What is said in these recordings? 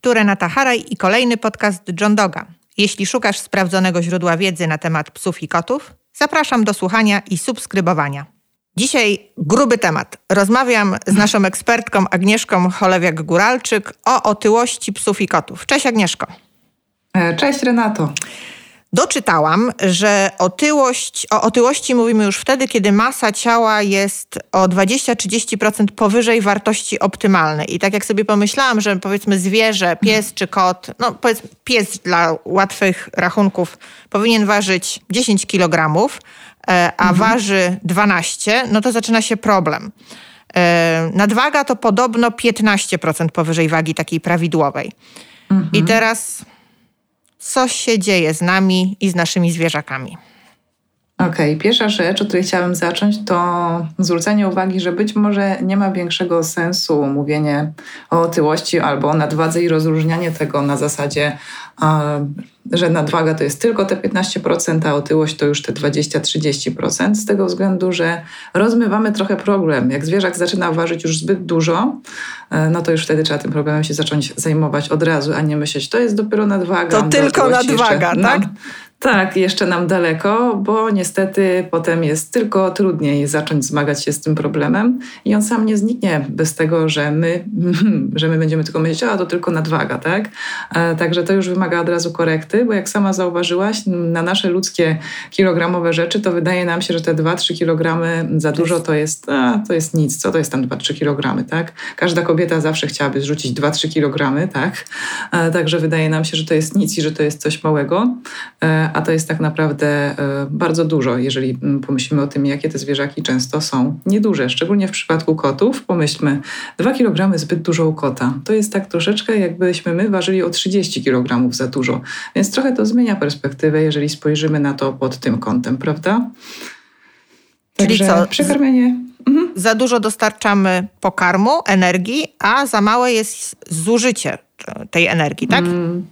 Tu Renata Haraj i kolejny podcast John Doga. Jeśli szukasz sprawdzonego źródła wiedzy na temat psów i kotów, zapraszam do słuchania i subskrybowania. Dzisiaj gruby temat. Rozmawiam z naszą ekspertką Agnieszką Cholewiak-Guralczyk o otyłości psów i kotów. Cześć Agnieszko. E, cześć Renato. Doczytałam, że otyłość, o otyłości mówimy już wtedy, kiedy masa ciała jest o 20-30% powyżej wartości optymalnej. I tak jak sobie pomyślałam, że powiedzmy zwierzę, pies czy kot, no powiedzmy pies dla łatwych rachunków powinien ważyć 10 kg, e, a mhm. waży 12, no to zaczyna się problem. E, nadwaga to podobno 15% powyżej wagi takiej prawidłowej. Mhm. I teraz co się dzieje z nami i z naszymi zwierzakami. Okej, okay. pierwsza rzecz, od której chciałabym zacząć, to zwrócenie uwagi, że być może nie ma większego sensu mówienie o otyłości albo o nadwadze i rozróżnianie tego na zasadzie, że nadwaga to jest tylko te 15%, a otyłość to już te 20-30%, z tego względu, że rozmywamy trochę problem. Jak zwierzak zaczyna ważyć już zbyt dużo, e, no to już wtedy trzeba tym problemem się zacząć zajmować od razu, a nie myśleć, to jest dopiero nadwaga. To tylko nadwaga, jeszcze, tak? No, tak, jeszcze nam daleko, bo niestety potem jest tylko trudniej zacząć zmagać się z tym problemem i on sam nie zniknie bez tego, że my, że my będziemy tylko myśleć, a to tylko nadwaga, tak? E, także to już wymaga od razu korekty, bo jak sama zauważyłaś, na nasze ludzkie kilogramowe rzeczy to wydaje nam się, że te 2-3 kilogramy za dużo to jest, a, to jest nic, co to jest tam 2-3 kilogramy, tak? Każda kobieta zawsze chciałaby zrzucić 2-3 kilogramy, tak? E, także wydaje nam się, że to jest nic i że to jest coś małego e, a to jest tak naprawdę e, bardzo dużo, jeżeli mm, pomyślimy o tym, jakie te zwierzaki często są nieduże, szczególnie w przypadku kotów. Pomyślmy, 2 kg zbyt dużo u kota. To jest tak troszeczkę, jakbyśmy my ważyli o 30 kg za dużo. Więc trochę to zmienia perspektywę, jeżeli spojrzymy na to pod tym kątem, prawda? Czyli Także co? Przekarmienie. Mhm. Za dużo dostarczamy pokarmu, energii, a za małe jest zużycie tej energii, tak? Mm.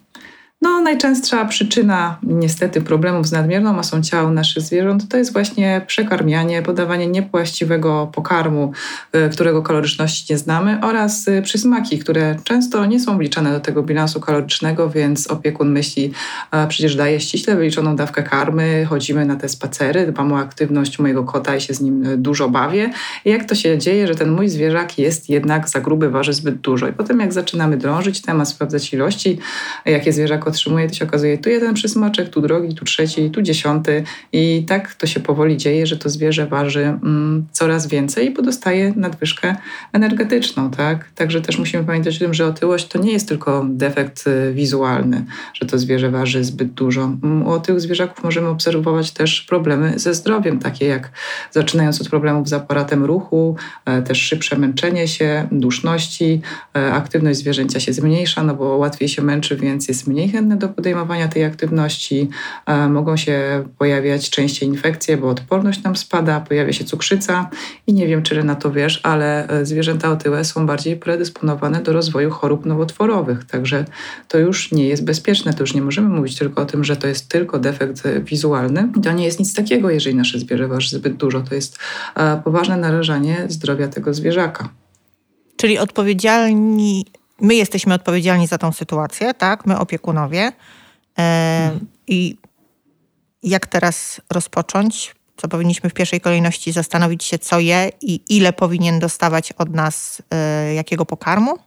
No, najczęstsza przyczyna niestety problemów z nadmierną masą ciała naszych zwierząt to jest właśnie przekarmianie, podawanie niepłaściwego pokarmu, y, którego kaloryczności nie znamy oraz y, przysmaki, które często nie są wliczane do tego bilansu kalorycznego, więc opiekun myśli, przecież daje ściśle wyliczoną dawkę karmy, chodzimy na te spacery, dbam o aktywność mojego kota i się z nim y, dużo bawię. I jak to się dzieje, że ten mój zwierzak jest jednak za gruby, waży zbyt dużo. I potem jak zaczynamy drążyć temat, sprawdzać ilości, jakie zwierzak otrzymuje, to się okazuje tu jeden przysmaczek, tu drugi, tu trzeci, tu dziesiąty i tak to się powoli dzieje, że to zwierzę waży mm, coraz więcej i podostaje nadwyżkę energetyczną, tak? Także też musimy pamiętać o tym, że otyłość to nie jest tylko defekt y, wizualny, że to zwierzę waży zbyt dużo. Mm, u otyłych zwierzaków możemy obserwować też problemy ze zdrowiem, takie jak zaczynając od problemów z aparatem ruchu, e, też szybsze męczenie się, duszności, e, aktywność zwierzęcia się zmniejsza, no bo łatwiej się męczy, więc jest mniej chętny do podejmowania tej aktywności. E, mogą się pojawiać częściej infekcje, bo odporność nam spada, pojawia się cukrzyca i nie wiem, czy na to wiesz, ale e, zwierzęta otyłe są bardziej predysponowane do rozwoju chorób nowotworowych, także to już nie jest bezpieczne. To już nie możemy mówić tylko o tym, że to jest tylko defekt e, wizualny. To nie jest nic takiego, jeżeli nasze zwierzę waży zbyt dużo. To jest poważne narażanie zdrowia tego zwierzaka. Czyli odpowiedzialni my jesteśmy odpowiedzialni za tą sytuację, tak? My opiekunowie. E, I jak teraz rozpocząć? Co powinniśmy w pierwszej kolejności zastanowić się, co je i ile powinien dostawać od nas e, jakiego pokarmu?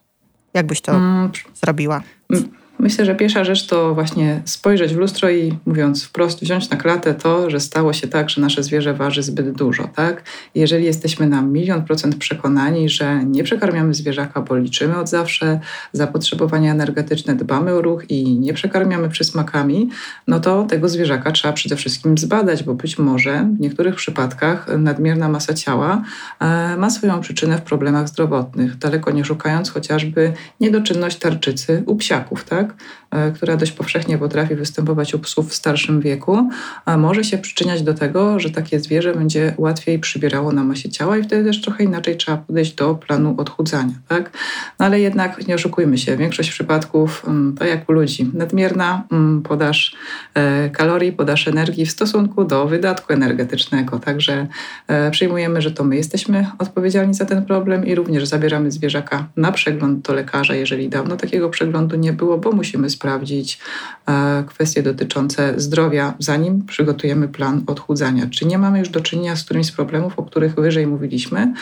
Jak byś to mm. zrobiła? Mm. Myślę, że pierwsza rzecz to właśnie spojrzeć w lustro i mówiąc wprost, wziąć na klatę to, że stało się tak, że nasze zwierzę waży zbyt dużo. Tak? Jeżeli jesteśmy na milion procent przekonani, że nie przekarmiamy zwierzaka, bo liczymy od zawsze zapotrzebowania energetyczne, dbamy o ruch i nie przekarmiamy przysmakami, no to tego zwierzaka trzeba przede wszystkim zbadać, bo być może w niektórych przypadkach nadmierna masa ciała e, ma swoją przyczynę w problemach zdrowotnych, daleko nie szukając chociażby niedoczynność tarczycy u psiaków. Tak? Tak, e, która dość powszechnie potrafi występować u psów w starszym wieku, może się przyczyniać do tego, że takie zwierzę będzie łatwiej przybierało na masie ciała i wtedy też trochę inaczej trzeba podejść do planu odchudzania. Tak? No ale jednak nie oszukujmy się, większość przypadków mm, to jak u ludzi. Nadmierna mm, podaż e, kalorii, podaż energii w stosunku do wydatku energetycznego. Także e, przyjmujemy, że to my jesteśmy odpowiedzialni za ten problem i również zabieramy zwierzaka na przegląd do lekarza, jeżeli dawno takiego przeglądu nie było, bo musimy sprawdzić e, kwestie dotyczące zdrowia, zanim przygotujemy plan odchudzania. Czy nie mamy już do czynienia z którymś z problemów, o których wyżej mówiliśmy,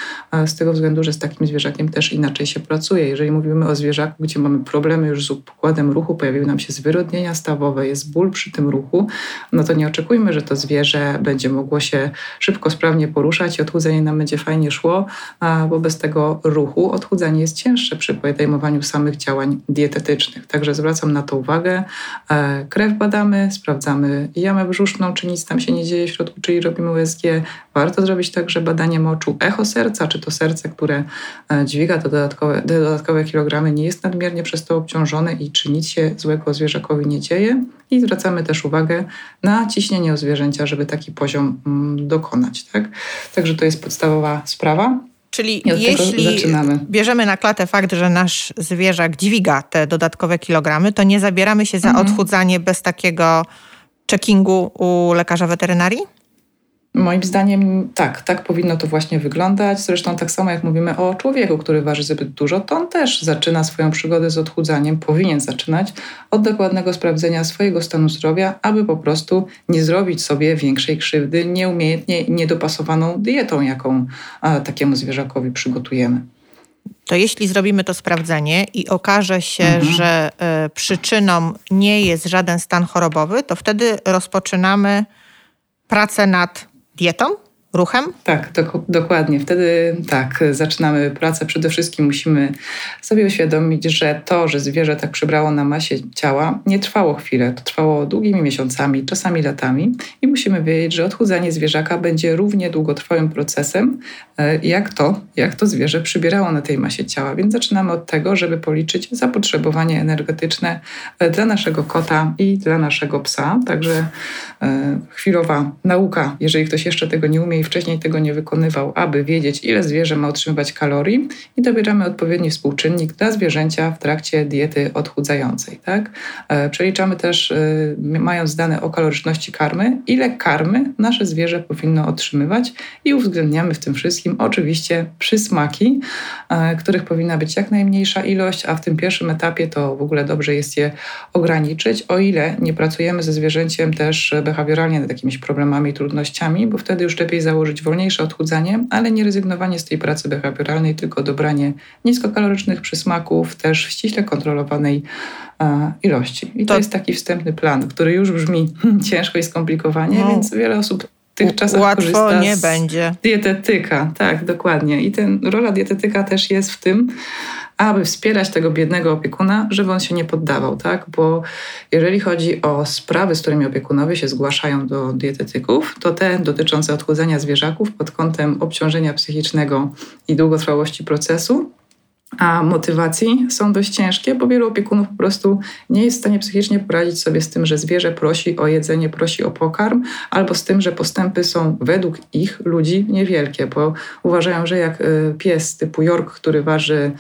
z tego względu, że z takim zwierzakiem też inaczej się pracuje. Jeżeli mówimy o zwierzaku, gdzie mamy problemy już z układem ruchu, pojawiły nam się zwyrodnienia stawowe, jest ból przy tym ruchu, no to nie oczekujmy, że to zwierzę będzie mogło się szybko, sprawnie poruszać i odchudzenie nam będzie fajnie szło, bo bez tego ruchu odchudzanie jest cięższe przy podejmowaniu samych działań dietetycznych. Także zwracam na to uwagę. E, krew badamy, sprawdzamy jamę brzuszną, czy nic tam się nie dzieje w środku, czyli robimy USG. Warto zrobić także badanie moczu echo serca, czy to serce, które e, dźwiga te dodatkowe, dodatkowe kilogramy, nie jest nadmiernie przez to obciążone i czy nic się złego zwierzakowi nie dzieje. I zwracamy też uwagę na ciśnienie u zwierzęcia, żeby taki poziom mm, dokonać. Tak? Także to jest podstawowa sprawa. Czyli jeśli bierzemy na klatę fakt, że nasz zwierzak dźwiga te dodatkowe kilogramy, to nie zabieramy się za mhm. odchudzanie bez takiego checkingu u lekarza weterynarii? Moim zdaniem tak, tak powinno to właśnie wyglądać. Zresztą tak samo jak mówimy o człowieku, który waży zbyt dużo, to on też zaczyna swoją przygodę z odchudzaniem, powinien zaczynać od dokładnego sprawdzenia swojego stanu zdrowia, aby po prostu nie zrobić sobie większej krzywdy nieumiejętnie niedopasowaną dietą, jaką takiemu zwierzakowi przygotujemy. To jeśli zrobimy to sprawdzenie i okaże się, mhm. że y, przyczyną nie jest żaden stan chorobowy, to wtedy rozpoczynamy pracę nad tietom ruchem? Tak, do, dokładnie. Wtedy tak, zaczynamy pracę. Przede wszystkim musimy sobie uświadomić, że to, że zwierzę tak przybrało na masie ciała, nie trwało chwilę. To trwało długimi miesiącami, czasami latami i musimy wiedzieć, że odchudzanie zwierzaka będzie równie długotrwałym procesem, e, jak to, jak to zwierzę przybierało na tej masie ciała. Więc zaczynamy od tego, żeby policzyć zapotrzebowanie energetyczne e, dla naszego kota i dla naszego psa. Także e, chwilowa nauka, jeżeli ktoś jeszcze tego nie umie i wcześniej tego nie wykonywał, aby wiedzieć, ile zwierzę ma otrzymywać kalorii i dobieramy odpowiedni współczynnik dla zwierzęcia w trakcie diety odchudzającej. Tak? E, przeliczamy też, e, mając dane o kaloryczności karmy, ile karmy nasze zwierzę powinno otrzymywać i uwzględniamy w tym wszystkim oczywiście przysmaki, e, których powinna być jak najmniejsza ilość, a w tym pierwszym etapie to w ogóle dobrze jest je ograniczyć, o ile nie pracujemy ze zwierzęciem też behawioralnie nad jakimiś problemami, trudnościami, bo wtedy już lepiej założyć wolniejsze odchudzanie, ale nie rezygnowanie z tej pracy behawioralnej, tylko dobranie niskokalorycznych przysmaków, też w ściśle kontrolowanej e, ilości. I to, to jest taki wstępny plan, który już brzmi ciężko i skomplikowanie, no. więc wiele osób tych czasach Łatwo nie będzie. Dietetyka, tak, dokładnie. I ten, rola dietetyka też jest w tym, aby wspierać tego biednego opiekuna, żeby on się nie poddawał, tak? Bo jeżeli chodzi o sprawy, z którymi opiekunowie się zgłaszają do dietetyków, to te dotyczące odchudzania zwierzaków pod kątem obciążenia psychicznego i długotrwałości procesu, a motywacji są dość ciężkie, bo wielu opiekunów po prostu nie jest w stanie psychicznie poradzić sobie z tym, że zwierzę prosi o jedzenie, prosi o pokarm, albo z tym, że postępy są według ich ludzi niewielkie, bo uważają, że jak y, pies typu York, który waży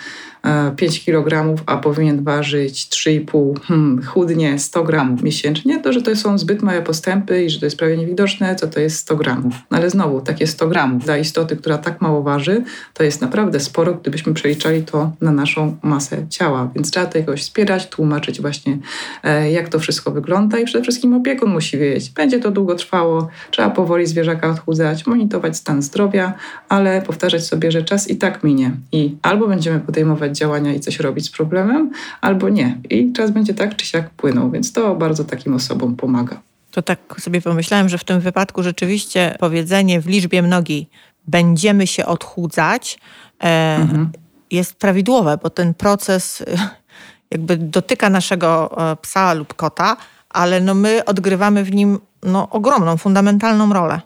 5 e, kg, a powinien ważyć 3,5, hmm, chudnie 100 gramów miesięcznie, to że to są zbyt małe postępy i że to jest prawie niewidoczne, co to jest 100 gramów. No ale znowu, takie 100 gramów dla istoty, która tak mało waży, to jest naprawdę sporo, gdybyśmy przeliczali to na naszą masę ciała. Więc trzeba to jakoś wspierać, tłumaczyć właśnie, e, jak to wszystko wygląda i przede wszystkim opiekun musi wiedzieć. Będzie to długo trwało, trzeba powoli zwierzaka odchudzać, monitorować stan zdrowia, ale powtarzać sobie, że czas i tak minie i albo będziemy podejmować działania i coś robić z problemem, albo nie. I czas będzie tak czy siak płynął, więc to bardzo takim osobom pomaga. To tak sobie pomyślałem, że w tym wypadku rzeczywiście powiedzenie w liczbie mnogiej będziemy się odchudzać e, mhm. jest prawidłowe, bo ten proces jakby dotyka naszego e, psa lub kota, ale no my odgrywamy w nim no, ogromną, fundamentalną rolę.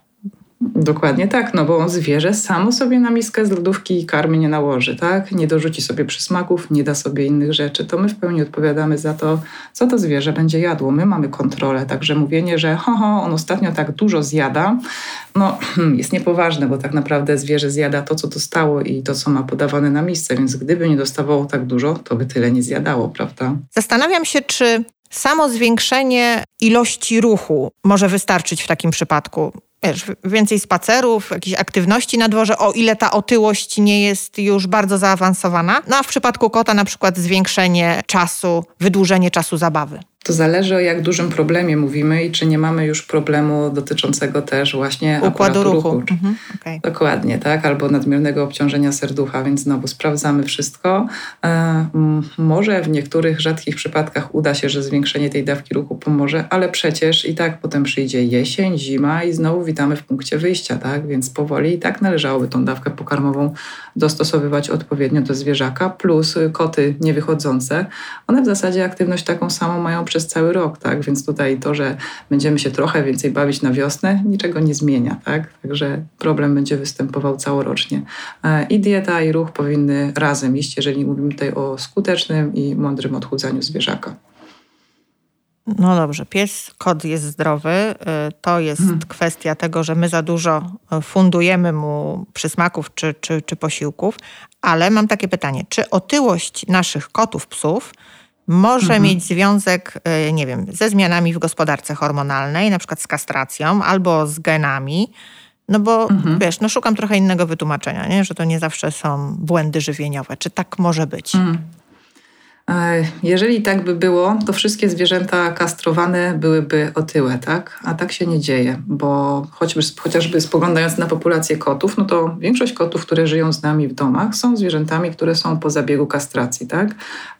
Dokładnie tak, no bo zwierzę samo sobie na miskę z lodówki karmy nie nałoży, tak? Nie dorzuci sobie przysmaków, nie da sobie innych rzeczy. To my w pełni odpowiadamy za to, co to zwierzę będzie jadło. My mamy kontrolę, także mówienie, że ho, ho, on ostatnio tak dużo zjada, no jest niepoważne, bo tak naprawdę zwierzę zjada to, co dostało i to, co ma podawane na misce, więc gdyby nie dostawało tak dużo, to by tyle nie zjadało, prawda? Zastanawiam się, czy samo zwiększenie ilości ruchu może wystarczyć w takim przypadku wiesz, więcej spacerów, jakiejś aktywności na dworze, o ile ta otyłość nie jest już bardzo zaawansowana. No a w przypadku kota na przykład zwiększenie czasu, wydłużenie czasu zabawy. To zależy o jak dużym problemie mówimy i czy nie mamy już problemu dotyczącego też właśnie układu ruchu. ruchu. Mhm, okay. Dokładnie, tak? Albo nadmiernego obciążenia serducha, więc znowu sprawdzamy wszystko. E, może w niektórych rzadkich przypadkach uda się, że zwiększenie tej dawki ruchu pomoże, ale przecież i tak potem przyjdzie jesień, zima i znowu witamy w punkcie wyjścia, tak? Więc powoli i tak należałoby tą dawkę pokarmową dostosowywać odpowiednio do zwierzaka, plus koty niewychodzące. One w zasadzie aktywność taką samą mają przez cały rok, tak? Więc tutaj to, że będziemy się trochę więcej bawić na wiosnę, niczego nie zmienia, tak? Także problem będzie występował całorocznie. E, I dieta, i ruch powinny razem iść, jeżeli mówimy tutaj o skutecznym i mądrym odchudzaniu zwierzaka. No dobrze, pies, kot jest zdrowy. Y, to jest hmm. kwestia tego, że my za dużo y, fundujemy mu przysmaków czy, czy, czy posiłków, ale mam takie pytanie: czy otyłość naszych kotów, psów może mhm. mieć związek, y, nie wiem, ze zmianami w gospodarce hormonalnej, na przykład z kastracją albo z genami? No bo mhm. wiesz, no szukam trochę innego wytłumaczenia, nie? że to nie zawsze są błędy żywieniowe. Czy tak może być? Mhm. E, jeżeli tak by było, to wszystkie zwierzęta kastrowane byłyby otyłe, tak? A tak się nie dzieje, bo choćby, chociażby spoglądając na populację kotów, no to większość kotów, które żyją z nami w domach, są zwierzętami, które są po zabiegu kastracji, tak?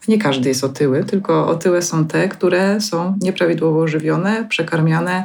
Nie każdy jest otyły, tylko otyłe są te, które są nieprawidłowo żywione, przekarmiane,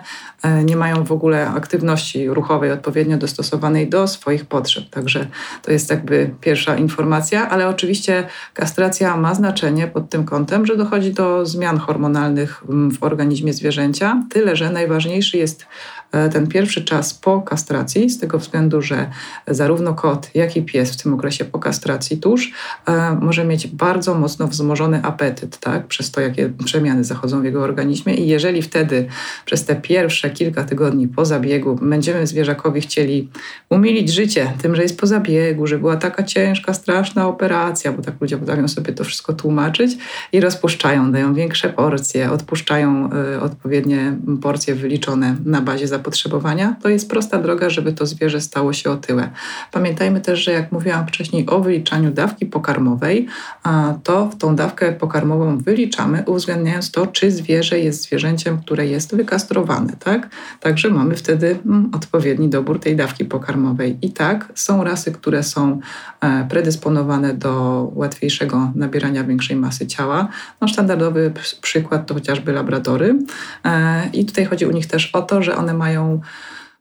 nie mają w ogóle aktywności ruchowej odpowiednio dostosowanej do swoich potrzeb. Także to jest jakby pierwsza informacja, ale oczywiście kastracja ma znaczenie pod tym kątem, że dochodzi do zmian hormonalnych w organizmie zwierzęcia. Tyle, że najważniejszy jest E, ten pierwszy czas po kastracji, z tego względu, że zarówno kot, jak i pies w tym okresie po kastracji tuż e, może mieć bardzo mocno wzmożony apetyt, tak? przez to, jakie przemiany zachodzą w jego organizmie. I jeżeli wtedy przez te pierwsze kilka tygodni po zabiegu będziemy zwierzakowi chcieli umilić życie tym, że jest po zabiegu, że była taka ciężka, straszna operacja, bo tak ludzie potrafią sobie to wszystko tłumaczyć i rozpuszczają, dają większe porcje, odpuszczają y, odpowiednie porcje wyliczone na bazie zabiegu zapotrzebowania, to jest prosta droga, żeby to zwierzę stało się otyłe. Pamiętajmy też, że jak mówiłam wcześniej o wyliczaniu dawki pokarmowej, to w tą dawkę pokarmową wyliczamy, uwzględniając to, czy zwierzę jest zwierzęciem, które jest wykastrowane. Tak? Także mamy wtedy mm, odpowiedni dobór tej dawki pokarmowej. I tak, są rasy, które są e, predysponowane do łatwiejszego nabierania większej masy ciała. No, standardowy przykład to chociażby labradory. E, I tutaj chodzi u nich też o to, że one mają mają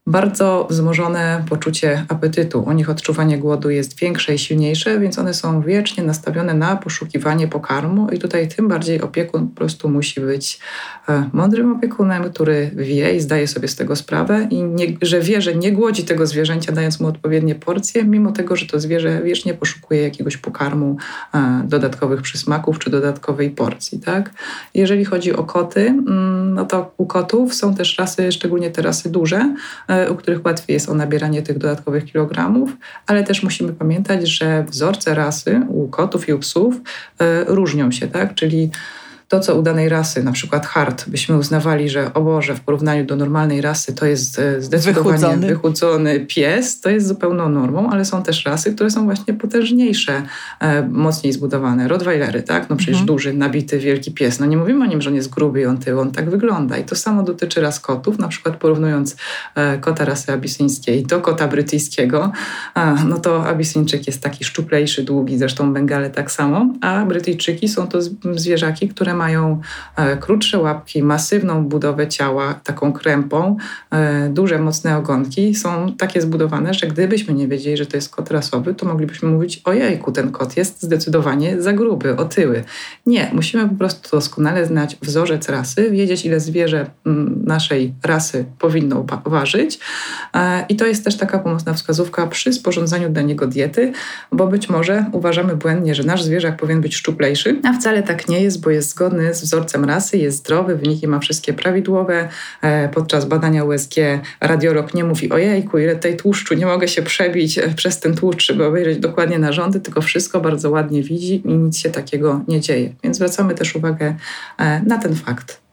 bardzo wzmożone poczucie apetytu. U nich odczuwanie głodu jest większe i silniejsze, więc one są wiecznie nastawione na poszukiwanie pokarmu i tutaj tym bardziej opiekun po prostu musi być e, mądrym opiekunem, który wie i zdaje sobie z tego sprawę i nie, że wie, że nie głodzi tego zwierzęcia, dając mu odpowiednie porcje, mimo tego, że to zwierzę wiecznie poszukuje jakiegoś pokarmu, e, dodatkowych przysmaków czy dodatkowej porcji. Tak? Jeżeli chodzi o koty, mm, no to u kotów są też rasy, szczególnie te rasy duże, e, u których łatwiej jest o nabieranie tych dodatkowych kilogramów, ale też musimy pamiętać, że wzorce rasy u kotów i u psów e, różnią się, tak? Czyli to, co u danej rasy, na przykład hard, byśmy uznawali, że o Boże, w porównaniu do normalnej rasy to jest e, zdecydowanie wychudzony, wychudzony pies, to jest zupełną normą, ale są też rasy, które są właśnie potężniejsze, e, mocniej zbudowane. Rottweilery, tak? No przecież mhm. duży, nabity, wielki pies. No nie mówimy o nim, że on jest gruby i on tył, on tak wygląda. I to samo dotyczy ras kotów, na przykład porównując e, kota rasy abisyńskiej do kota brytyjskiego, no to abisyńczyk jest taki szczuplejszy, długi, zresztą Bengale tak samo, a Brytyjczyki są to zwierzaki, które mają e, krótsze łapki, masywną budowę ciała, taką krępą, e, duże, mocne ogonki, są takie zbudowane, że gdybyśmy nie wiedzieli, że to jest kot rasowy, to moglibyśmy mówić, ojejku, ten kot jest zdecydowanie za gruby, otyły. Nie, musimy po prostu doskonale znać wzorzec rasy, wiedzieć, ile zwierzę mm, naszej rasy powinno ważyć. E, I to jest też taka pomocna wskazówka przy sporządzaniu dla niego diety, bo być może uważamy błędnie, że nasz zwierzak powinien być szczuplejszy, a wcale tak nie jest, bo jest zgodny z wzorcem rasy, jest zdrowy, wyniki ma wszystkie prawidłowe. E, podczas badania USG radiolog nie mówi ojejku, ile tej tłuszczu, nie mogę się przebić e, przez ten tłuszcz, żeby obejrzeć dokładnie narządy, tylko wszystko bardzo ładnie widzi i nic się takiego nie dzieje. Więc zwracamy też uwagę na ten fakt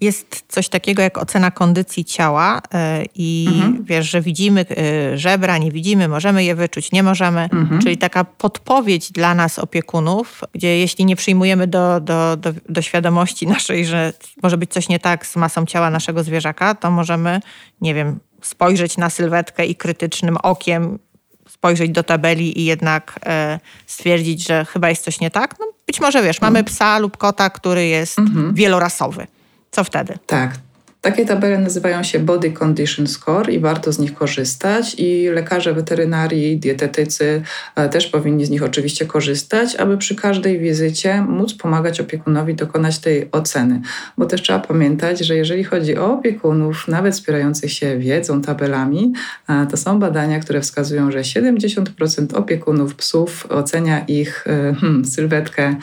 jest coś takiego jak ocena kondycji ciała e, i mhm. wiesz, że widzimy e, żebra, nie widzimy, możemy je wyczuć, nie możemy. Mhm. Czyli taka podpowiedź dla nas opiekunów, gdzie jeśli nie przyjmujemy do, do, do, do świadomości naszej, że może być coś nie tak z masą ciała naszego zwierzaka, to możemy, nie wiem, spojrzeć na sylwetkę i krytycznym okiem spojrzeć do tabeli i jednak e, stwierdzić, że chyba jest coś nie tak. No, być może wiesz, mamy mhm. psa lub kota, który jest mhm. wielorasowy. Co wtedy? Tak. Takie tabele nazywają się Body Condition Score i warto z nich korzystać i lekarze weterynarii, dietetycy e, też powinni z nich oczywiście korzystać, aby przy każdej wizycie móc pomagać opiekunowi dokonać tej oceny. Bo też trzeba pamiętać, że jeżeli chodzi o opiekunów, nawet wspierających się wiedzą, tabelami, e, to są badania, które wskazują, że 70% opiekunów psów ocenia ich e, hmm, sylwetkę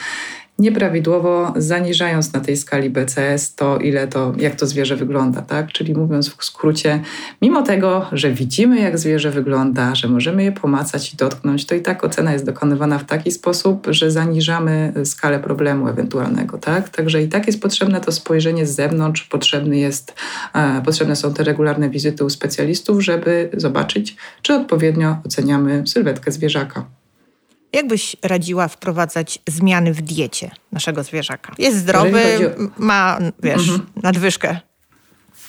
nieprawidłowo zaniżając na tej skali BCS to, ile to, jak to zwierzę wygląda, tak? Czyli mówiąc w skrócie, mimo tego, że widzimy, jak zwierzę wygląda, że możemy je pomacać i dotknąć, to i tak ocena jest dokonywana w taki sposób, że zaniżamy skalę problemu ewentualnego, tak? Także i tak jest potrzebne to spojrzenie z zewnątrz, potrzebny jest, e, potrzebne są te regularne wizyty u specjalistów, żeby zobaczyć, czy odpowiednio oceniamy sylwetkę zwierzaka. Jak byś radziła wprowadzać zmiany w diecie naszego zwierzaka? Jest zdrowy, ma, wiesz, mhm. nadwyżkę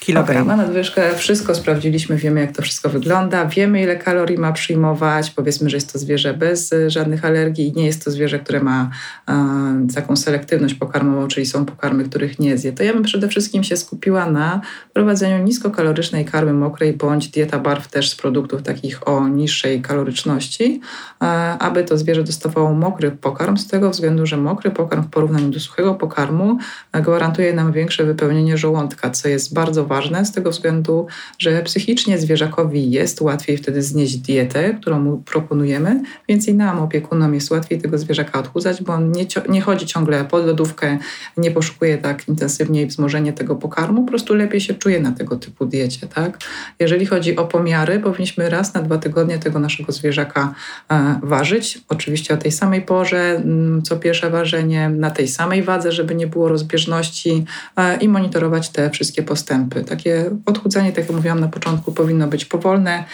kilogram. Okay, ma nadwyżkę, wszystko sprawdziliśmy, wiemy jak to wszystko wygląda, wiemy ile kalorii ma przyjmować, powiedzmy, że jest to zwierzę bez e, żadnych alergii i nie jest to zwierzę, które ma e, taką selektywność pokarmową, czyli są pokarmy, których nie zje. To ja bym przede wszystkim się skupiła na prowadzeniu niskokalorycznej karmy mokrej bądź dieta barw też z produktów takich o niższej kaloryczności, e, aby to zwierzę dostawało mokry pokarm z tego względu, że mokry pokarm w porównaniu do suchego pokarmu e, gwarantuje nam większe wypełnienie żołądka, co jest bardzo ważne ważne z tego względu, że psychicznie zwierzakowi jest łatwiej wtedy znieść dietę, którą mu proponujemy, więc i nam, opiekunom, jest łatwiej tego zwierzaka odchudzać, bo on nie, nie chodzi ciągle pod lodówkę, nie poszukuje tak intensywnie wzmożenie tego pokarmu, po prostu lepiej się czuje na tego typu diecie. Tak? Jeżeli chodzi o pomiary, powinniśmy raz na dwa tygodnie tego naszego zwierzaka e, ważyć. Oczywiście o tej samej porze, mm, co pierwsze ważenie, na tej samej wadze, żeby nie było rozbieżności e, i monitorować te wszystkie postępy. Takie odchudzanie, tak jak mówiłam na początku, powinno być powolne.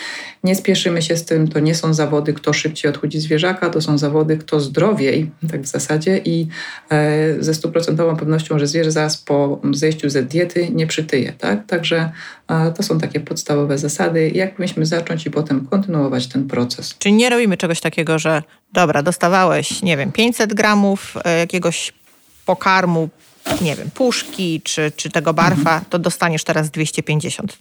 Nie spieszymy się z tym. To nie są zawody, kto szybciej odchudzi zwierzaka, to są zawody, kto zdrowiej, tak w zasadzie. I e, ze stuprocentową pewnością, że zwierzę zaraz po zejściu ze diety nie przytyje. Tak? Także to są takie podstawowe zasady, jak powinniśmy zacząć i potem kontynuować ten proces. Czyli nie robimy czegoś takiego, że dobra, dostawałeś, nie wiem, 500 gramów e, jakiegoś pokarmu nie wiem, puszki czy, czy tego barfa, to dostaniesz teraz 250.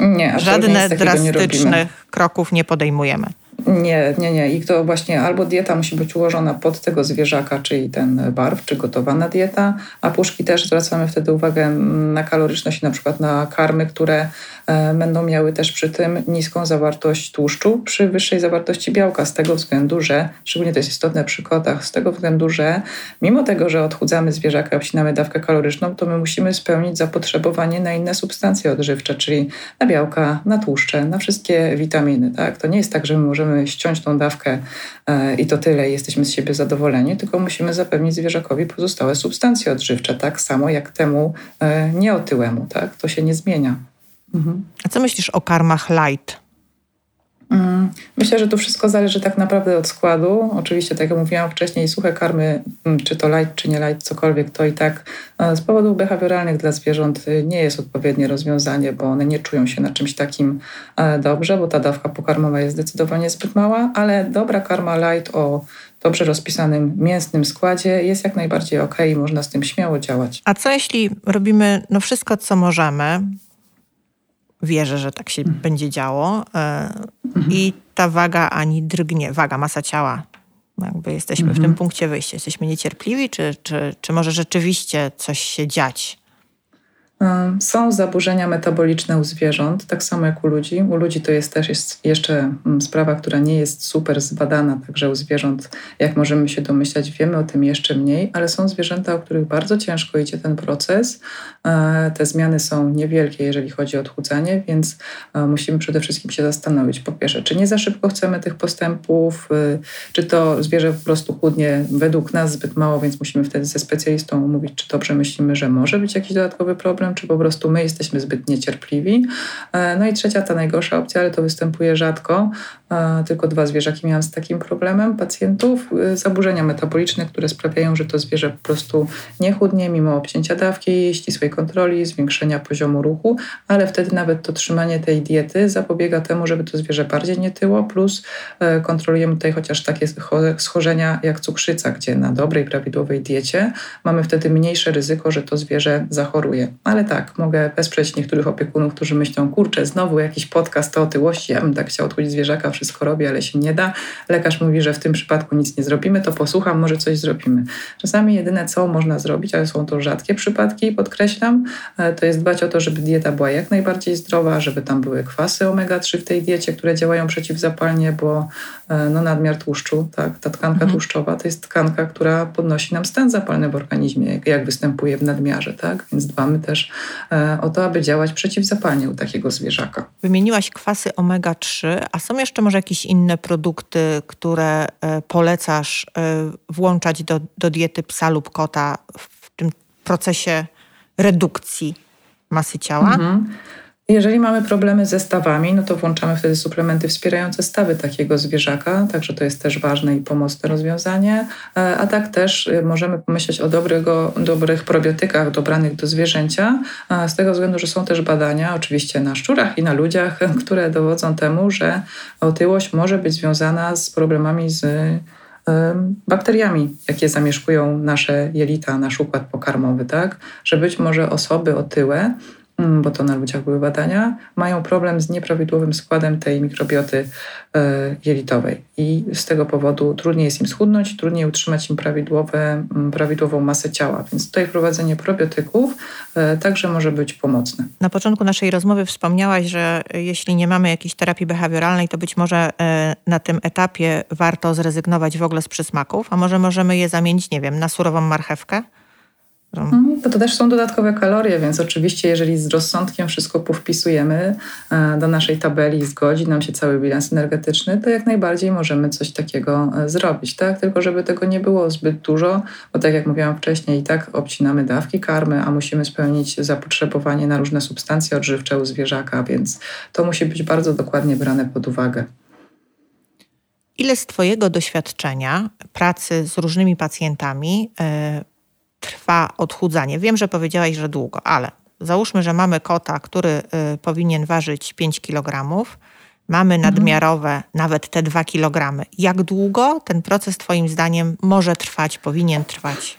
Nie, Żadne drastycznych nie kroków nie podejmujemy. Nie, nie, nie. I to właśnie albo dieta musi być ułożona pod tego zwierzaka, czyli ten barw, czy gotowana dieta, a puszki też zwracamy wtedy uwagę na kaloryczność, na przykład na karmy, które e, będą miały też przy tym niską zawartość tłuszczu przy wyższej zawartości białka, z tego względu, że, szczególnie to jest istotne przy kotach, z tego względu, że mimo tego, że odchudzamy zwierzaka, obcinamy dawkę kaloryczną, to my musimy spełnić zapotrzebowanie na inne substancje odżywcze, czyli na białka, na tłuszcze, na wszystkie witaminy. Tak? To nie jest tak, że my możemy możemy ściąć tą dawkę e, i to tyle, jesteśmy z siebie zadowoleni, tylko musimy zapewnić zwierzakowi pozostałe substancje odżywcze, tak samo jak temu e, nieotyłemu, tak? To się nie zmienia. Mhm. A co myślisz o karmach light? Mm, myślę, że tu wszystko zależy tak naprawdę od składu. Oczywiście, tak jak mówiłam wcześniej, suche karmy, mm, czy to light, czy nie light, cokolwiek, to i tak e, z powodów behawioralnych dla zwierząt y, nie jest odpowiednie rozwiązanie, bo one nie czują się na czymś takim e, dobrze, bo ta dawka pokarmowa jest zdecydowanie zbyt mała, ale dobra karma light o dobrze rozpisanym mięsnym składzie jest jak najbardziej ok i można z tym śmiało działać. A co jeśli robimy no wszystko, co możemy, wierzę, że tak się mhm. będzie działo. E, mhm. I ta waga ani drgnie, waga, masa ciała. Jakby jesteśmy w tym mhm. punkcie wyjścia. Jesteśmy niecierpliwi, czy, czy, czy może rzeczywiście coś się dziać? Są zaburzenia metaboliczne u zwierząt, tak samo jak u ludzi. U ludzi to jest też jest jeszcze mm, sprawa, która nie jest super zbadana, także u zwierząt, jak możemy się domyślać, wiemy o tym jeszcze mniej, ale są zwierzęta, u których bardzo ciężko idzie ten proces. E, te zmiany są niewielkie, jeżeli chodzi o odchudzanie, więc e, musimy przede wszystkim się zastanowić, po pierwsze, czy nie za szybko chcemy tych postępów, e, czy to zwierzę po prostu chudnie według nas zbyt mało, więc musimy wtedy ze specjalistą omówić, czy dobrze myślimy, że może być jakiś dodatkowy problem czy po prostu my jesteśmy zbyt niecierpliwi. E, no i trzecia, ta najgorsza opcja, ale to występuje rzadko. E, tylko dwa zwierzaki miałam z takim problemem pacjentów. E, zaburzenia metaboliczne, które sprawiają, że to zwierzę po prostu nie chudnie mimo obcięcia dawki, ścisłej kontroli, zwiększenia poziomu ruchu, ale wtedy nawet to trzymanie tej diety zapobiega temu, żeby to zwierzę bardziej nie tyło, plus kontrolujemy tutaj chociaż takie schorzenia jak cukrzyca, gdzie na dobrej, prawidłowej diecie mamy wtedy mniejsze ryzyko, że to zwierzę zachoruje. Ale ale tak, mogę wesprzeć niektórych opiekunów, którzy myślą, kurczę, znowu jakiś podcast o otyłości, ja bym tak chciał odchudzić zwierzaka, wszystko robię, ale się nie da. Lekarz mówi, że w tym przypadku nic nie zrobimy, to posłucham, może coś zrobimy. Czasami jedyne, co można zrobić, ale są to rzadkie przypadki, podkreślam, e, to jest dbać o to, żeby dieta była jak najbardziej zdrowa, żeby tam były kwasy omega-3 w tej diecie, które działają przeciwzapalnie, bo no, nadmiar tłuszczu, tak, ta tkanka mhm. tłuszczowa to jest tkanka, która podnosi nam stan zapalny w organizmie, jak występuje w nadmiarze, tak? Więc dbamy też E, o to, aby działać przeciwzapalnie u takiego zwierzaka. Wymieniłaś kwasy omega-3, a są jeszcze może jakieś inne produkty, które e, polecasz e, włączać do, do diety psa lub kota w tym procesie redukcji masy ciała? Mhm. Jeżeli mamy problemy ze stawami, no to włączamy wtedy suplementy wspierające stawy takiego zwierzaka, także to jest też ważne i pomocne rozwiązanie. E, a tak też e, możemy pomyśleć o dobrego, dobrych probiotykach dobranych do zwierzęcia, z tego względu, że są też badania, oczywiście na szczurach i na ludziach, które dowodzą temu, że otyłość może być związana z problemami z bakteriami, jakie zamieszkują nasze jelita, nasz układ pokarmowy, tak? Że być może osoby otyłe bo to na ludziach były badania, mają problem z nieprawidłowym składem tej mikrobioty e, jelitowej i z tego powodu trudniej jest im schudnąć, trudniej utrzymać im prawidłowe, mm, prawidłową masę ciała. Więc tutaj wprowadzenie probiotyków e, także może być pomocne. Na początku naszej rozmowy wspomniałaś, że jeśli nie mamy jakiejś terapii behawioralnej, to być może e, na tym etapie warto zrezygnować w ogóle z przysmaków, a może możemy je zamienić, nie wiem, na surową marchewkę? Mhm, to, to też są dodatkowe kalorie, więc oczywiście, jeżeli z rozsądkiem wszystko powpisujemy e, do naszej tabeli i zgodzi nam się cały bilans energetyczny, to jak najbardziej możemy coś takiego e, zrobić, tak? Tylko żeby tego nie było zbyt dużo, bo tak jak mówiłam wcześniej, i tak obcinamy dawki karmy, a musimy spełnić zapotrzebowanie na różne substancje odżywcze u zwierzaka, więc to musi być bardzo dokładnie brane pod uwagę. Ile z Twojego doświadczenia pracy z różnymi pacjentami yy trwa odchudzanie? Wiem, że powiedziałaś, że długo, ale załóżmy, że mamy kota, który y, powinien ważyć 5 kg, mamy mhm. nadmiarowe mhm. nawet te 2 kg. Jak długo ten proces Twoim zdaniem może trwać, powinien trwać?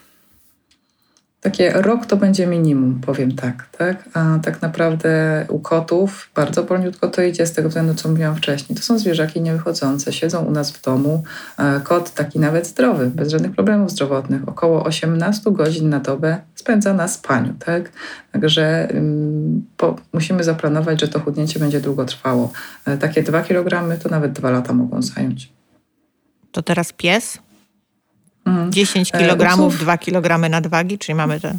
Takie rok to będzie minimum, powiem tak, tak. A tak naprawdę u kotów bardzo wolniutko to idzie z tego względu, co mówiłam wcześniej. To są zwierzaki niewychodzące, siedzą u nas w domu. Kot taki nawet zdrowy, bez żadnych problemów zdrowotnych, około 18 godzin na dobę spędza na spaniu, tak. Także um, po, musimy zaplanować, że to chudnięcie będzie długo trwało. E, takie 2 kg to nawet 2 lata mogą zająć. To teraz pies? 10 kg, 2 kg nadwagi, czyli mamy te.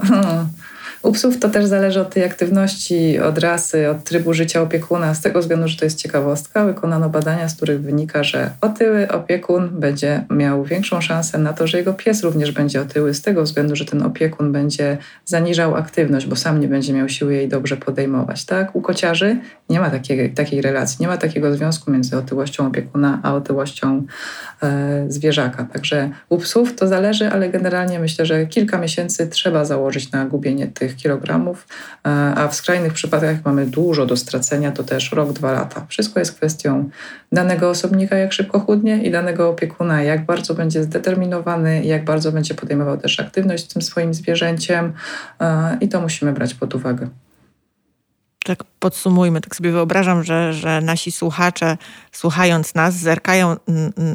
U psów to też zależy od tej aktywności, od rasy, od trybu życia opiekuna, z tego względu, że to jest ciekawostka. Wykonano badania, z których wynika, że otyły opiekun będzie miał większą szansę na to, że jego pies również będzie otyły, z tego względu, że ten opiekun będzie zaniżał aktywność, bo sam nie będzie miał siły jej dobrze podejmować. Tak? U kociarzy nie ma takiej, takiej relacji, nie ma takiego związku między otyłością opiekuna a otyłością e, zwierzaka. Także u psów to zależy, ale generalnie myślę, że kilka miesięcy trzeba założyć na gubienie tych kilogramów, e, a w skrajnych przypadkach, jak mamy dużo do stracenia, to też rok, dwa lata. Wszystko jest kwestią danego osobnika, jak szybko chudnie i danego opiekuna, jak bardzo będzie zdeterminowany, jak bardzo będzie podejmował też aktywność z tym swoim zwierzęciem e, i to musimy brać pod uwagę tak podsumujmy, tak sobie wyobrażam, że, że nasi słuchacze, słuchając nas, zerkają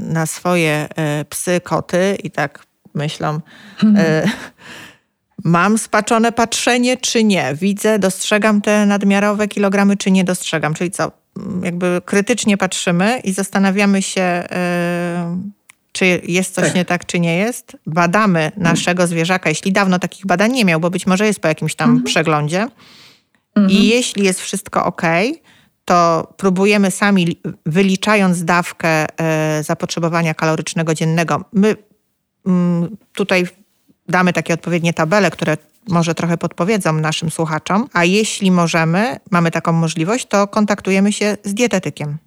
na swoje e, psy, koty i tak myślą, mhm. mam spaczone patrzenie, czy nie? Widzę, dostrzegam te nadmiarowe kilogramy, czy nie dostrzegam? Czyli co? Jakby krytycznie patrzymy i zastanawiamy się, e, czy jest coś tak. nie tak, czy nie jest. Badamy naszego zwierzaka, jeśli dawno takich badań nie miał, bo być może jest po jakimś tam mhm. przeglądzie Mhm. I jeśli jest wszystko ok, to próbujemy sami, wyliczając dawkę e, zapotrzebowania kalorycznego dziennego, my mm, tutaj damy takie odpowiednie tabele, które może trochę podpowiedzą naszym słuchaczom, a jeśli możemy, mamy taką możliwość, to kontaktujemy się z dietetykiem.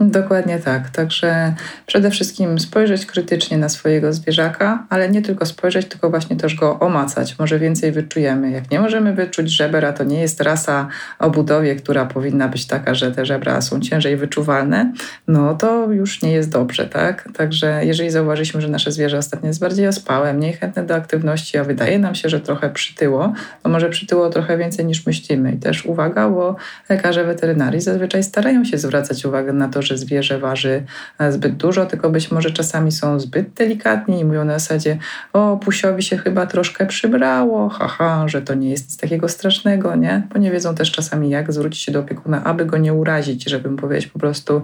Dokładnie tak. Także przede wszystkim spojrzeć krytycznie na swojego zwierzaka, ale nie tylko spojrzeć, tylko właśnie też go omacać. Może więcej wyczujemy. Jak nie możemy wyczuć żeber, a to nie jest rasa o budowie, która powinna być taka, że te żebra są ciężej wyczuwalne, no to już nie jest dobrze, tak? Także jeżeli zauważyliśmy, że nasze zwierzę ostatnio jest bardziej ospałe, mniej chętne do aktywności, a wydaje nam się, że trochę przytyło, to może przytyło trochę więcej niż myślimy. I też uwaga, bo lekarze weterynarii zazwyczaj starają się zwracać uwagę na to, że zwierzę waży e, zbyt dużo, tylko być może czasami są zbyt delikatni i mówią na zasadzie o, pusiowi się chyba troszkę przybrało, haha, że to nie jest nic takiego strasznego, nie? Bo nie wiedzą też czasami jak zwrócić się do opiekuna, aby go nie urazić, żeby mu powiedzieć po prostu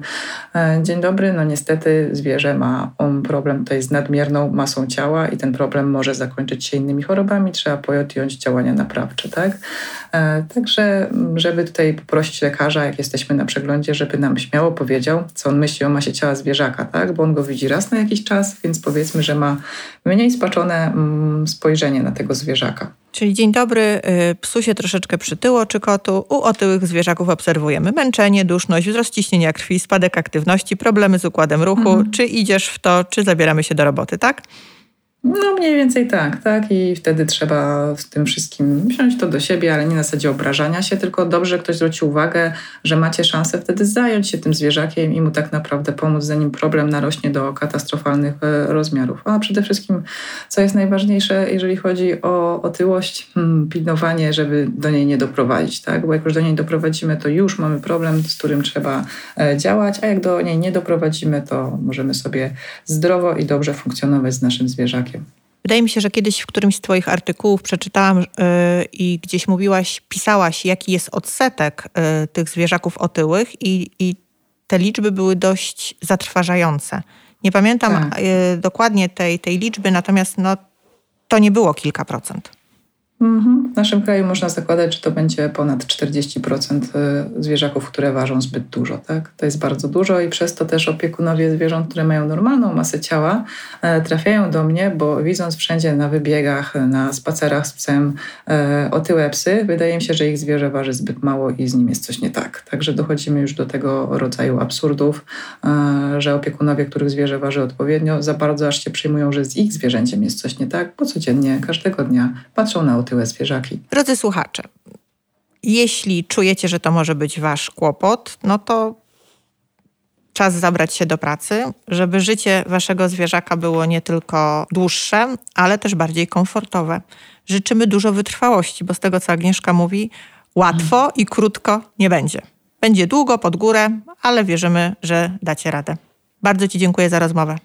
e, dzień dobry, no niestety zwierzę ma on problem tutaj z nadmierną masą ciała i ten problem może zakończyć się innymi chorobami, trzeba podjąć działania naprawcze, tak? E, także, żeby tutaj poprosić lekarza, jak jesteśmy na przeglądzie, żeby nam śmiało powiedział, co on myśli o masie ciała zwierzaka, tak? Bo on go widzi raz na jakiś czas, więc powiedzmy, że ma mniej spaczone mm, spojrzenie na tego zwierzaka. Czyli dzień dobry, y, psu się troszeczkę przytyło czy kotu. U otyłych zwierzaków obserwujemy męczenie, duszność, wzrost ciśnienia krwi, spadek aktywności, problemy z układem ruchu. Mhm. Czy idziesz w to, czy zabieramy się do roboty, tak? No mniej więcej tak, tak. I wtedy trzeba z tym wszystkim wziąć to do siebie, ale nie na zasadzie obrażania się, tylko dobrze ktoś zwróci uwagę, że macie szansę wtedy zająć się tym zwierzakiem i mu tak naprawdę pomóc, zanim problem narośnie do katastrofalnych e, rozmiarów. A przede wszystkim, co jest najważniejsze, jeżeli chodzi o otyłość, hmm, pilnowanie, żeby do niej nie doprowadzić, tak? Bo jak już do niej doprowadzimy, to już mamy problem, z którym trzeba e, działać, a jak do niej nie doprowadzimy, to możemy sobie zdrowo i dobrze funkcjonować z naszym zwierzakiem. Wydaje mi się, że kiedyś w którymś z Twoich artykułów przeczytałam yy, i gdzieś mówiłaś, pisałaś, jaki jest odsetek yy, tych zwierzaków otyłych, i, i te liczby były dość zatrważające. Nie pamiętam tak. yy, dokładnie tej, tej liczby, natomiast no, to nie było kilka procent. Mhm. W naszym kraju można zakładać, że to będzie ponad 40% y, zwierzaków, które ważą zbyt dużo. Tak? To jest bardzo dużo i przez to też opiekunowie zwierząt, które mają normalną masę ciała, e, trafiają do mnie, bo widząc wszędzie na wybiegach, na spacerach z psem e, otyłe psy, wydaje mi się, że ich zwierzę waży zbyt mało i z nim jest coś nie tak. Także dochodzimy już do tego rodzaju absurdów, e, że opiekunowie, których zwierzę waży odpowiednio, za bardzo aż się przyjmują, że z ich zwierzęciem jest coś nie tak, bo codziennie, każdego dnia patrzą na otyłe otyłe zwierzaki. Drodzy słuchacze, jeśli czujecie, że to może być wasz kłopot, no to czas zabrać się do pracy, żeby życie waszego zwierzaka było nie tylko dłuższe, ale też bardziej komfortowe. Życzymy dużo wytrwałości, bo z tego, co Agnieszka mówi, łatwo i krótko nie będzie. Będzie długo, pod górę, ale wierzymy, że dacie radę. Bardzo Ci dziękuję za rozmowę.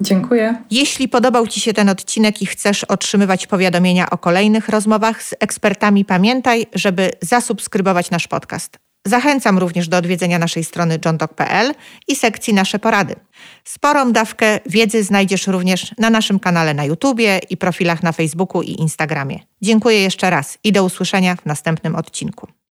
Dziękuję. Jeśli podobał Ci się ten odcinek i chcesz otrzymywać powiadomienia o kolejnych rozmowach z ekspertami, pamiętaj, żeby zasubskrybować nasz podcast. Zachęcam również do odwiedzenia naszej strony johndoc.pl i sekcji Nasze Porady. Sporą dawkę wiedzy znajdziesz również na naszym kanale na YouTubie i profilach na Facebooku i Instagramie. Dziękuję jeszcze raz i do usłyszenia w następnym odcinku.